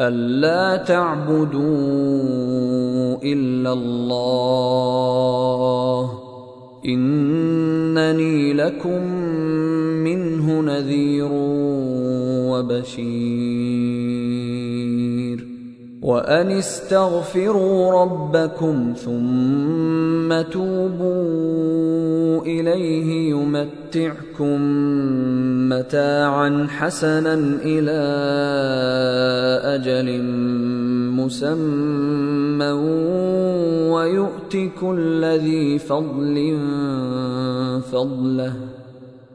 ألا تعبدوا إلا الله إنني لكم منه نذير وبشير وأن استغفروا ربكم ثم توبوا إليه يمتعكم متاعا حسنا إلى أجل مسمى ويؤت كل ذي فضل فضله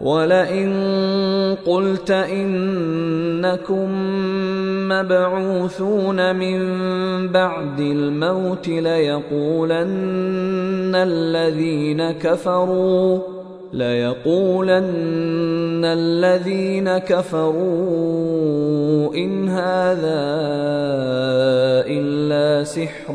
ولئن قلت انكم مبعوثون من بعد الموت ليقولن الذين كفروا ليقولن الذين كفروا ان هذا الا سحر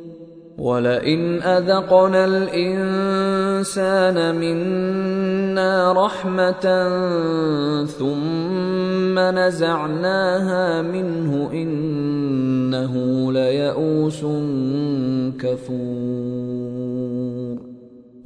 ولئن اذقنا الانسان منا رحمه ثم نزعناها منه انه ليئوس كفور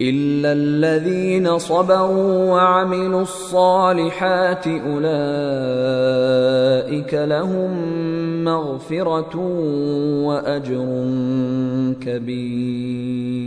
الا الذين صبروا وعملوا الصالحات اولئك لهم مغفره واجر كبير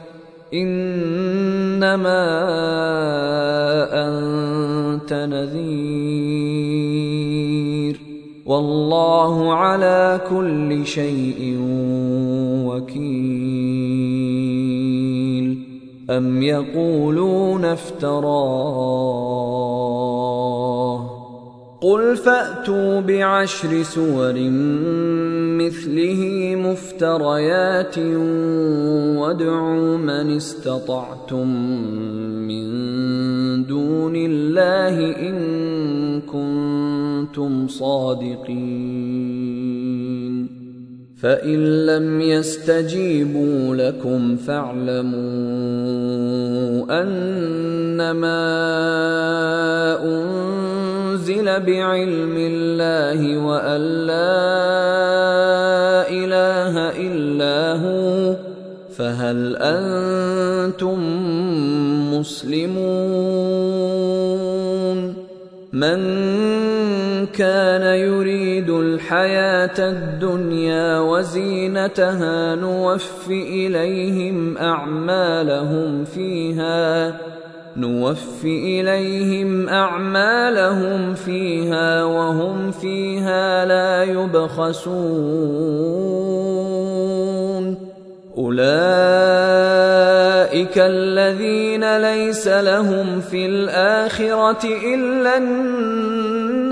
إنما أنت نذير. والله على كل شيء وكيل. أم يقولون افتراه قل فاتوا بعشر سور مثله مفتريات وادعوا من استطعتم من دون الله ان كنتم صادقين فان لم يستجيبوا لكم فاعلموا انما أنزل بعلم الله وأن لا إله إلا هو فهل أنتم مسلمون؟ من كان يريد الحياة الدنيا وزينتها نوف إليهم أعمالهم فيها نوف إليهم أعمالهم فيها وهم فيها لا يبخسون. أولئك الذين ليس لهم في الآخرة إلا النار.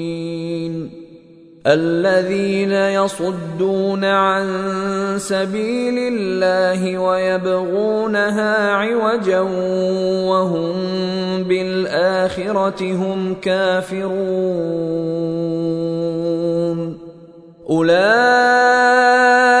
الذين يصدون عن سبيل الله ويبغونها عوجا وهم بالآخرة هم كافرون. أولئك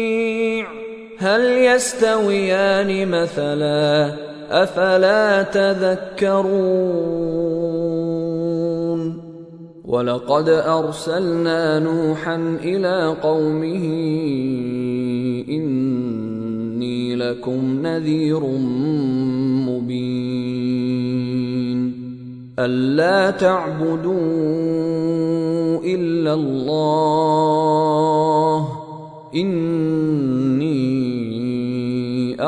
هل يستويان مثلا أفلا تذكرون ولقد أرسلنا نوحا إلى قومه إني لكم نذير مبين ألا تعبدوا إلا الله إني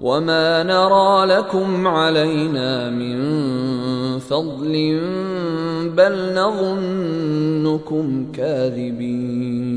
وما نرى لكم علينا من فضل بل نظنكم كاذبين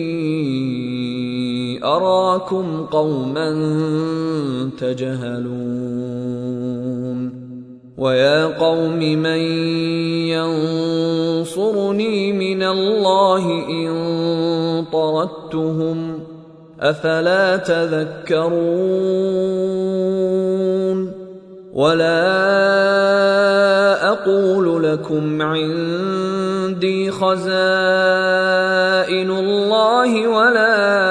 أراكم قوما تجهلون ويا قوم من ينصرني من الله إن طردتهم أفلا تذكرون ولا أقول لكم عندي خزائن الله ولا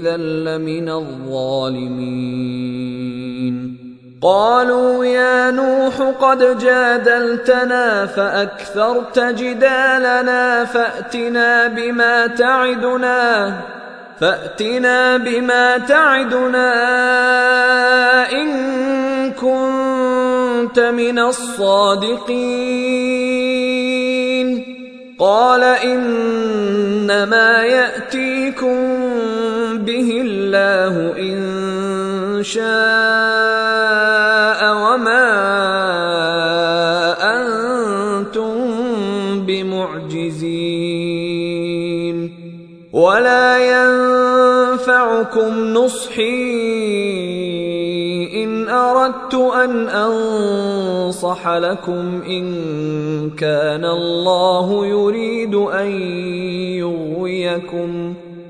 اذا لمن الظالمين. قالوا يا نوح قد جادلتنا فأكثرت جدالنا فأتنا بما تعدنا فأتنا بما تعدنا إن كنت من الصادقين. قال إنما يأتيكم به الله إن شاء وما أنتم بمعجزين. ولا ينفعكم نصحي إن أردت أن أنصح لكم إن كان الله يريد أن يغويكم.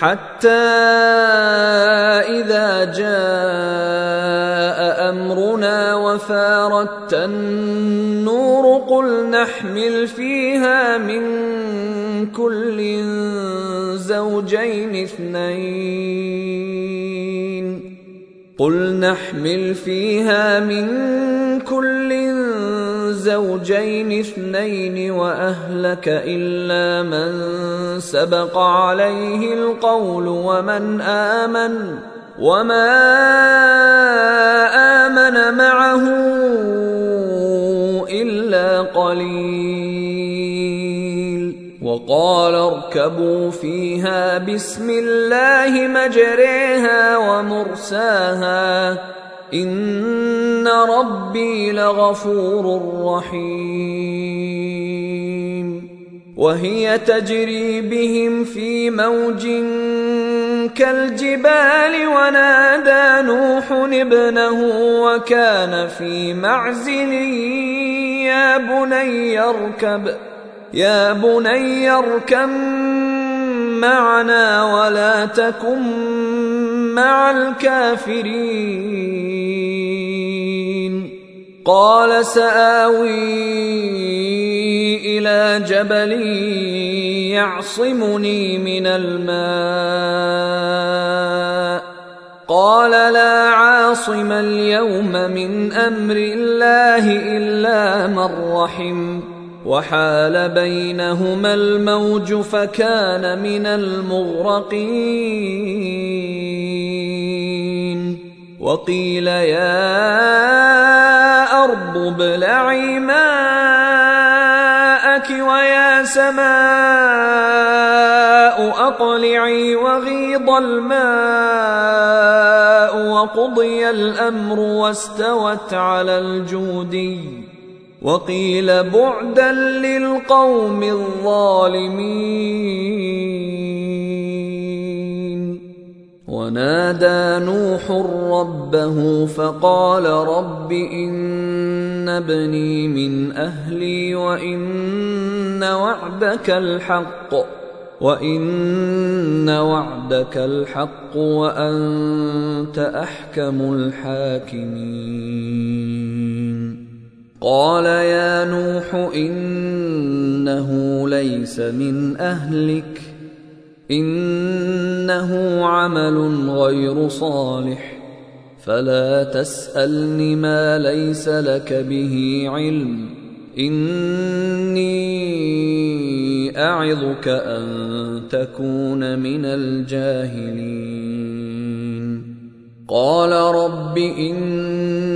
حتى إذا جاء أمرنا وفارت النور قل نحمل فيها من كل زوجين اثنين قل نحمل فيها من كل زوجين اثنين وأهلك إلا من سبق عليه القول ومن آمن وما آمن معه إلا قليل. وقال اركبوا فيها بسم الله مجريها ومرساها. ان ربي لغفور رحيم. وهي تجري بهم في موج كالجبال ونادى نوح ابنه وكان في معزل يا بني اركب يا بني اركب معنا ولا تكن مع الكافرين. قال سآوي إلى جبل يعصمني من الماء. قال لا عاصم اليوم من أمر الله إلا من رحم. وحال بينهما الموج فكان من المغرقين. وقيل يا أرض ابلعي ماءك ويا سماء اقلعي وغيض الماء وقضي الأمر واستوت على الجودي. وقيل بعدا للقوم الظالمين. ونادى نوح ربه فقال رب إن ابني من أهلي وإن وعدك الحق وإن وعدك الحق وأنت أحكم الحاكمين. قال يا نوح إنه ليس من أهلك إنه عمل غير صالح فلا تسألني ما ليس لك به علم إني أعظك أن تكون من الجاهلين. قال رب اني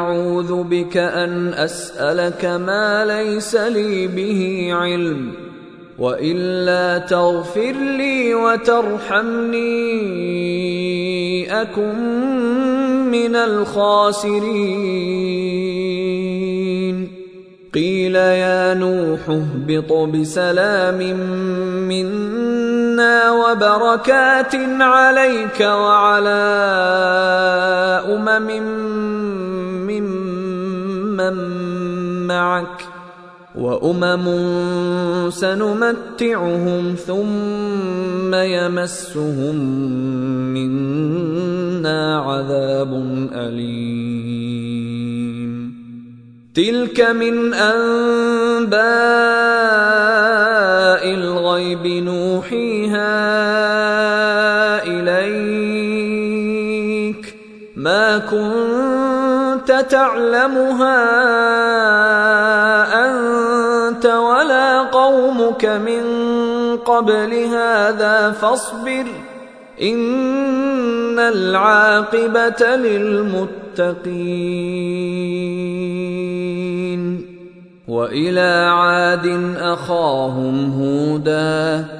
أعوذ بك أن أسألك ما ليس لي به علم وإلا تغفر لي وترحمني أكن من الخاسرين. قيل يا نوح اهبط بسلام منا وبركات عليك وعلى أمم معك وأمم سنمتعهم ثم يمسهم منا عذاب أليم. تلك من أنباء الغيب نوحيها إليك. ما كنت تعلمها أنت ولا قومك من قبل هذا فاصبر إن العاقبة للمتقين وإلى عاد أخاهم هودا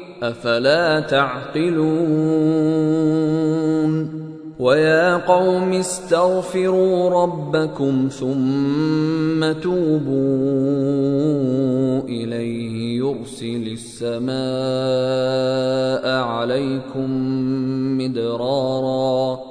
أفلا تعقلون ويا قوم استغفروا ربكم ثم توبوا إليه يرسل السماء عليكم مدرارا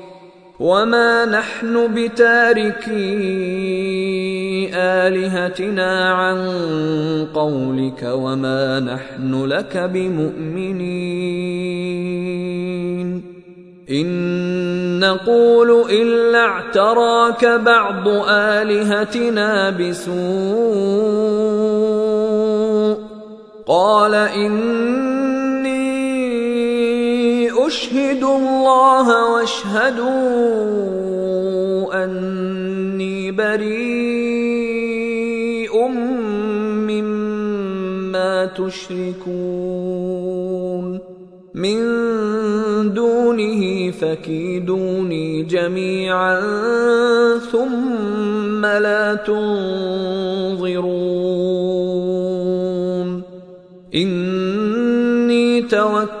وما نحن بتاركي الهتنا عن قولك وما نحن لك بمؤمنين ان نقول الا اعتراك بعض الهتنا بسوء قال اني اشهدوا الله واشهدوا أني بريء مما تشركون. من دونه فكيدوني جميعا ثم لا تنظرون. إني توكلت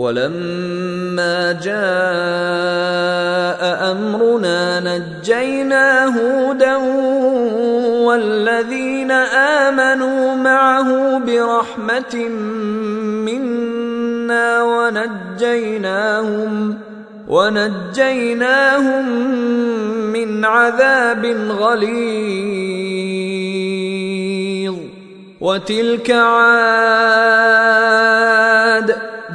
ولما جاء أمرنا نجينا هودا والذين آمنوا معه برحمة منا ونجيناهم ونجيناهم من عذاب غليظ وتلك عاد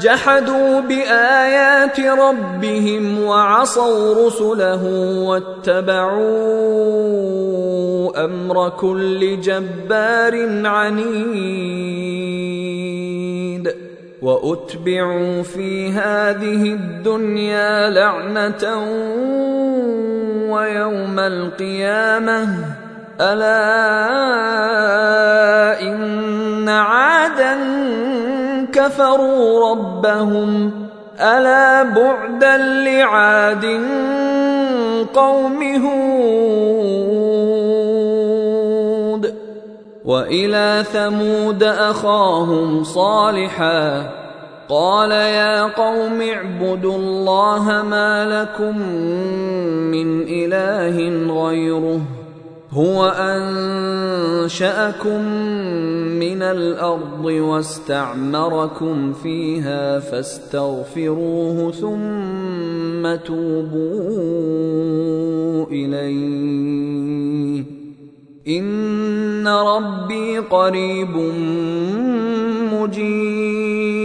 جحدوا بآيات ربهم وعصوا رسله واتبعوا أمر كل جبار عنيد وأتبعوا في هذه الدنيا لعنة ويوم القيامة ألا إن عادا كفروا ربهم ألا بعدا لعاد قوم هود وإلى ثمود أخاهم صالحا قال يا قوم اعبدوا الله ما لكم من إله غيره هو أنشأكم من الأرض واستعمركم فيها فاستغفروه ثم توبوا إليه. إن ربي قريب مجيب.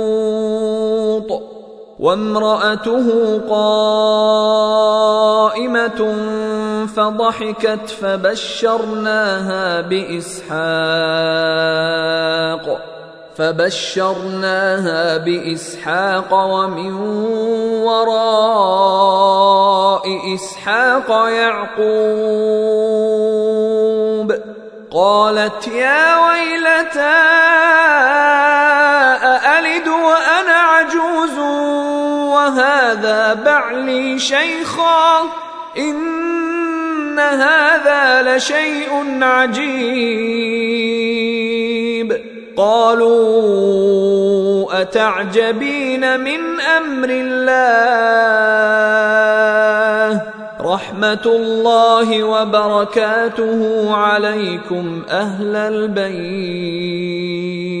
وامرأته قائمة فضحكت فبشرناها بإسحاق فبشرناها بإسحاق ومن وراء إسحاق يعقوب قالت يا ويلتى أألد وأنا وهذا بعلي شيخا إن هذا لشيء عجيب. قالوا أتعجبين من أمر الله؟ رحمة الله وبركاته عليكم أهل البيت.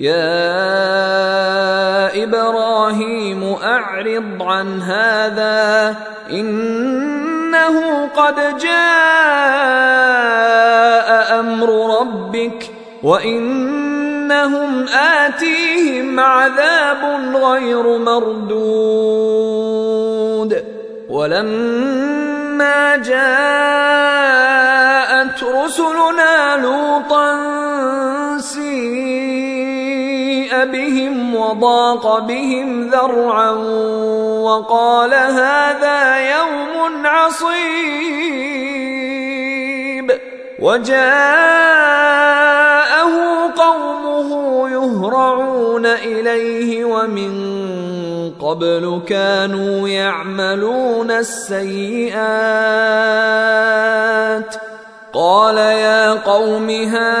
يا إبراهيم أعرض عن هذا إنه قد جاء أمر ربك وإنهم آتيهم عذاب غير مردود. ولما جاءت رسلنا لوطا سيء بهم وضاق بهم ذرعا وقال هذا يوم عصيب. وجاءه قومه يهرعون إليه ومن قبل كانوا يعملون السيئات. قال يا قوم هؤلاء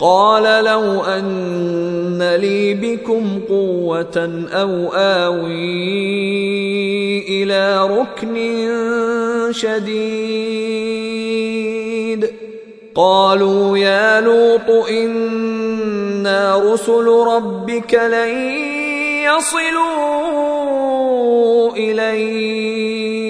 قال لو أن لي بكم قوة أو آوي إلى ركن شديد. قالوا يا لوط إنا رسل ربك لن يصلوا إليك.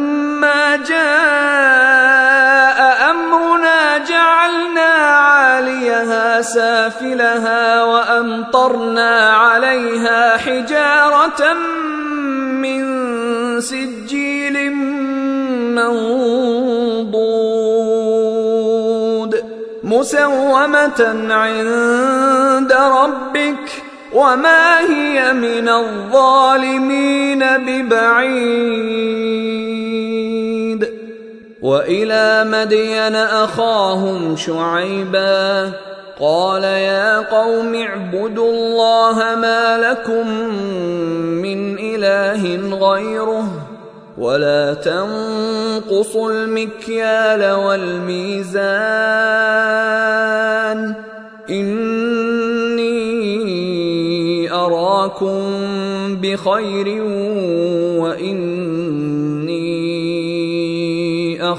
فلما جاء امرنا جعلنا عاليها سافلها وامطرنا عليها حجاره من سجيل منضود مسومه عند ربك وما هي من الظالمين ببعيد وإلى مدين أخاهم شعيبا قال يا قوم اعبدوا الله ما لكم من إله غيره ولا تنقصوا المكيال والميزان إني أراكم بخير واني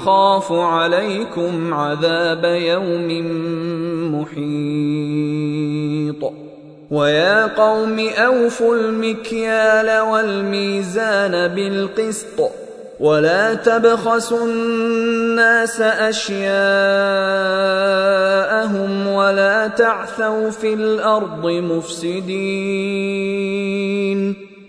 اخاف عليكم عذاب يوم محيط. ويا قوم أوفوا المكيال والميزان بالقسط. ولا تبخسوا الناس أشياءهم ولا تعثوا في الأرض مفسدين.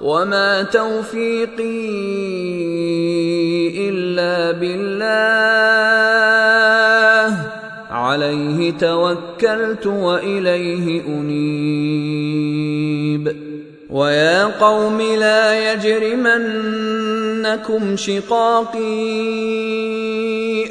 وما توفيقي الا بالله عليه توكلت واليه انيب ويا قوم لا يجرمنكم شقاقي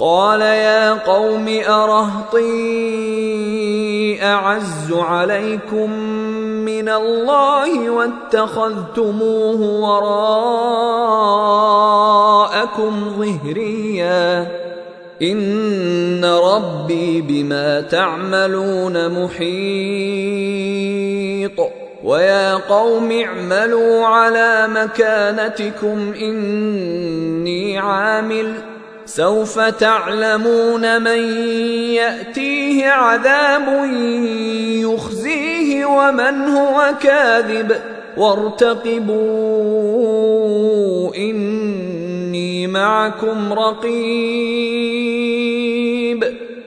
قال يا قوم أرهطي أعز عليكم من الله واتخذتموه وراءكم ظهريا. إن ربي بما تعملون محيط. ويا قوم اعملوا على مكانتكم إني عامل. سوف تعلمون من يأتيه عذاب يخزيه ومن هو كاذب وارتقبوا إني معكم رقيب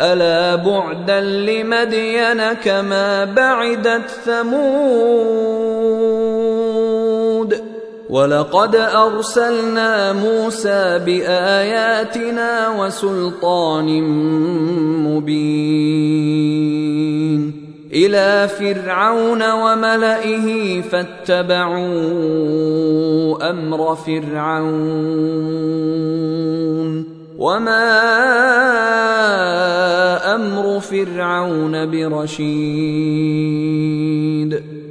ألا بعدا لمدين كما بعدت ثمود ولقد أرسلنا موسى بآياتنا وسلطان مبين إلى فرعون وملئه فاتبعوا أمر فرعون وما أمر فرعون برشيد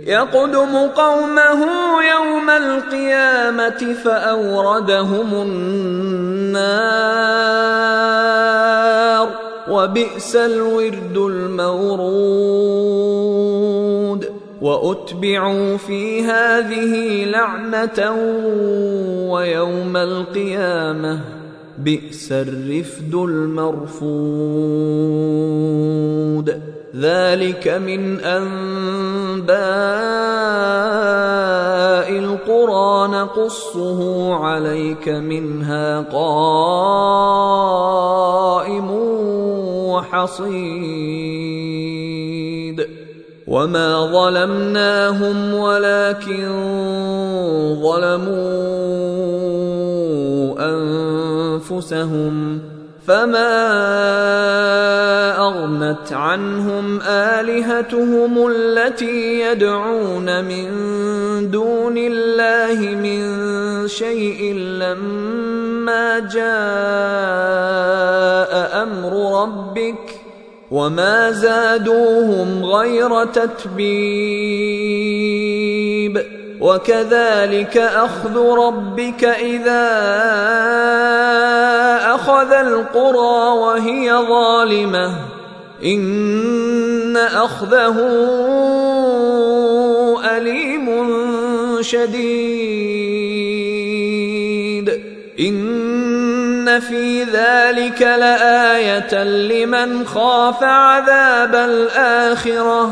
يقدم قومه يوم القيامه فاوردهم النار وبئس الورد المورود واتبعوا في هذه لعنه ويوم القيامه بئس الرفد المرفود. ذلك من أنباء القرى. نقصه عليك منها قائم وحصيد. وما ظلمناهم ولكن ظلموا أنفسهم فما أغنت عنهم آلهتهم التي يدعون من دون الله من شيء لما جاء أمر ربك وما زادوهم غير تتبيب. وكذلك أخذ ربك إذا أخذ القرى وهي ظالمة. إن أخذه أليم شديد. إن في ذلك لآية لمن خاف عذاب الآخرة.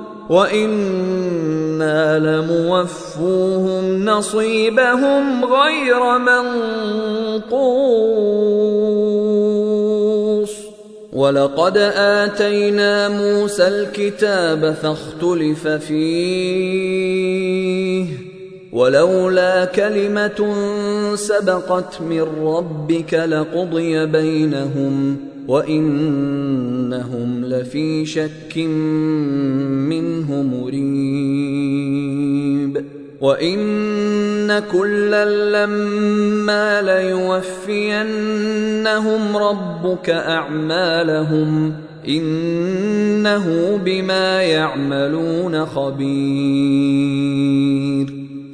وأنا لموفوهم نصيبهم غير منقوص ولقد اتينا موسى الكتاب فاختلف فيه ولولا كلمه سبقت من ربك لقضي بينهم وإنهم لفي شك منه مريب. وإن كلا لما ليوفينهم ربك أعمالهم إنه بما يعملون خبير.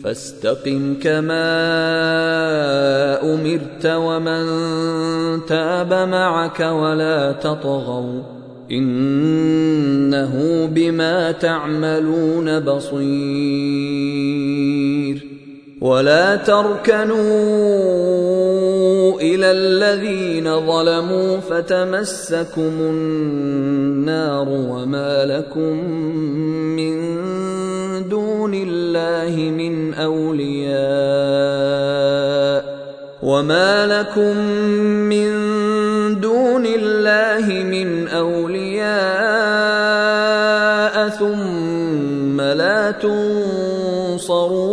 فاستقم كما أمرت ومن تاب معك ولا تطغوا إنه بما تعملون بصير ولا تركنوا إلى الذين ظلموا فتمسكم النار وما لكم من دون الله من أولياء وما لكم من دون الله من أولياء ثم لا تنصرون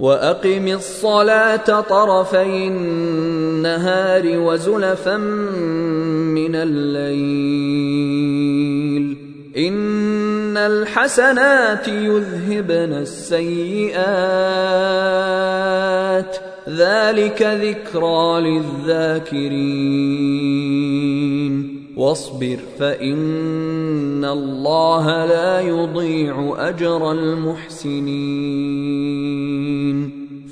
وأقم الصلاة طرفي النهار وزلفا من الليل إن الحسنات يذهبن السيئات. ذلك ذكرى للذاكرين. واصبر فإن الله لا يضيع أجر المحسنين.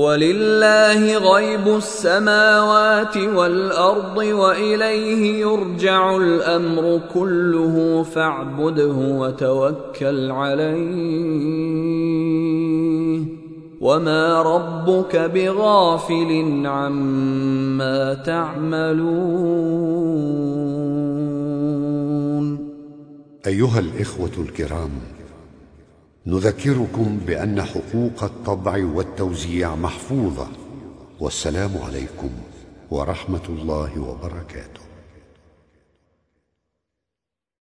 ولله غيب السماوات والأرض وإليه يرجع الأمر كله فاعبده وتوكل عليه. وما ربك بغافل عما تعملون. أيها الإخوة الكرام نذكركم بأن حقوق الطبع والتوزيع محفوظة والسلام عليكم ورحمة الله وبركاته.